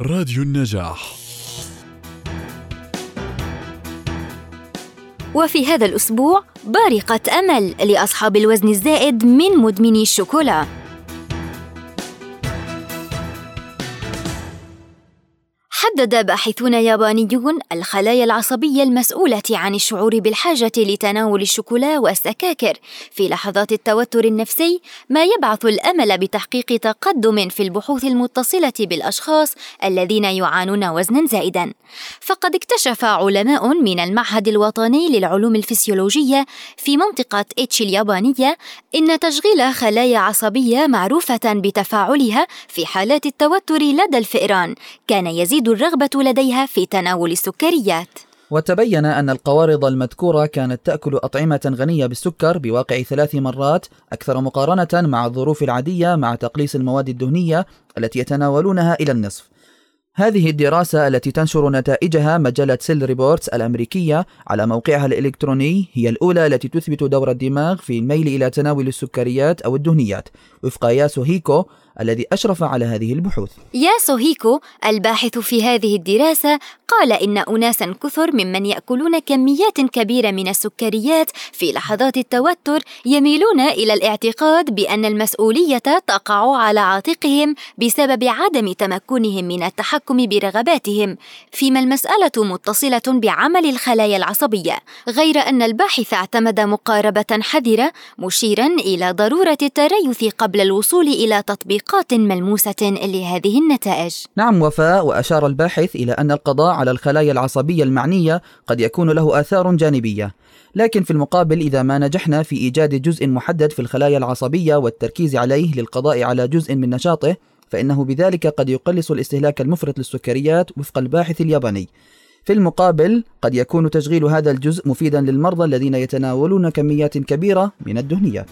راديو النجاح. وفي هذا الأسبوع بارقة أمل لأصحاب الوزن الزائد من مدمني الشوكولا. حدد باحثون يابانيون الخلايا العصبية المسؤولة عن الشعور بالحاجة لتناول الشوكولا والسكاكر. في لحظات التوتر النفسي ما يبعث الأمل بتحقيق تقدم في البحوث المتصلة بالأشخاص الذين يعانون وزنا زائدا. فقد اكتشف علماء من المعهد الوطني للعلوم الفسيولوجية في منطقة إتش اليابانية إن تشغيل خلايا عصبية معروفة بتفاعلها في حالات التوتر لدى الفئران. كان يزيد الرغبة لديها في تناول السكريات. وتبين أن القوارض المذكورة كانت تأكل أطعمة غنية بالسكر بواقع ثلاث مرات أكثر مقارنة مع الظروف العادية مع تقليص المواد الدهنية التي يتناولونها إلى النصف. هذه الدراسة التي تنشر نتائجها مجلة Cell Reports الأمريكية على موقعها الإلكتروني هي الأولى التي تثبت دور الدماغ في الميل إلى تناول السكريات أو الدهنيات. وفق ياسو هيكو الذي أشرف على هذه البحوث. ياسو الباحث في هذه الدراسة قال إن أناسا كثر ممن يأكلون كميات كبيرة من السكريات في لحظات التوتر يميلون إلى الاعتقاد بأن المسؤولية تقع على عاتقهم بسبب عدم تمكنهم من التحكم برغباتهم. فيما المسألة متصلة بعمل الخلايا العصبية غير أن الباحث اعتمد مقاربة حذرة مشيرا إلى ضرورة التريث قبل الوصول إلى تطبيقات ملموسة لهذه النتائج. نعم وفاء وأشار الباحث إلى أن القضاء على الخلايا العصبية المعنية قد يكون له آثار جانبية. لكن في المقابل إذا ما نجحنا في إيجاد جزء محدد في الخلايا العصبية والتركيز عليه للقضاء على جزء من نشاطه فإنه بذلك قد يقلص الاستهلاك المفرط للسكريات وفق الباحث الياباني. في المقابل قد يكون تشغيل هذا الجزء مفيدا للمرضى الذين يتناولون كميات كبيرة من الدهنيات.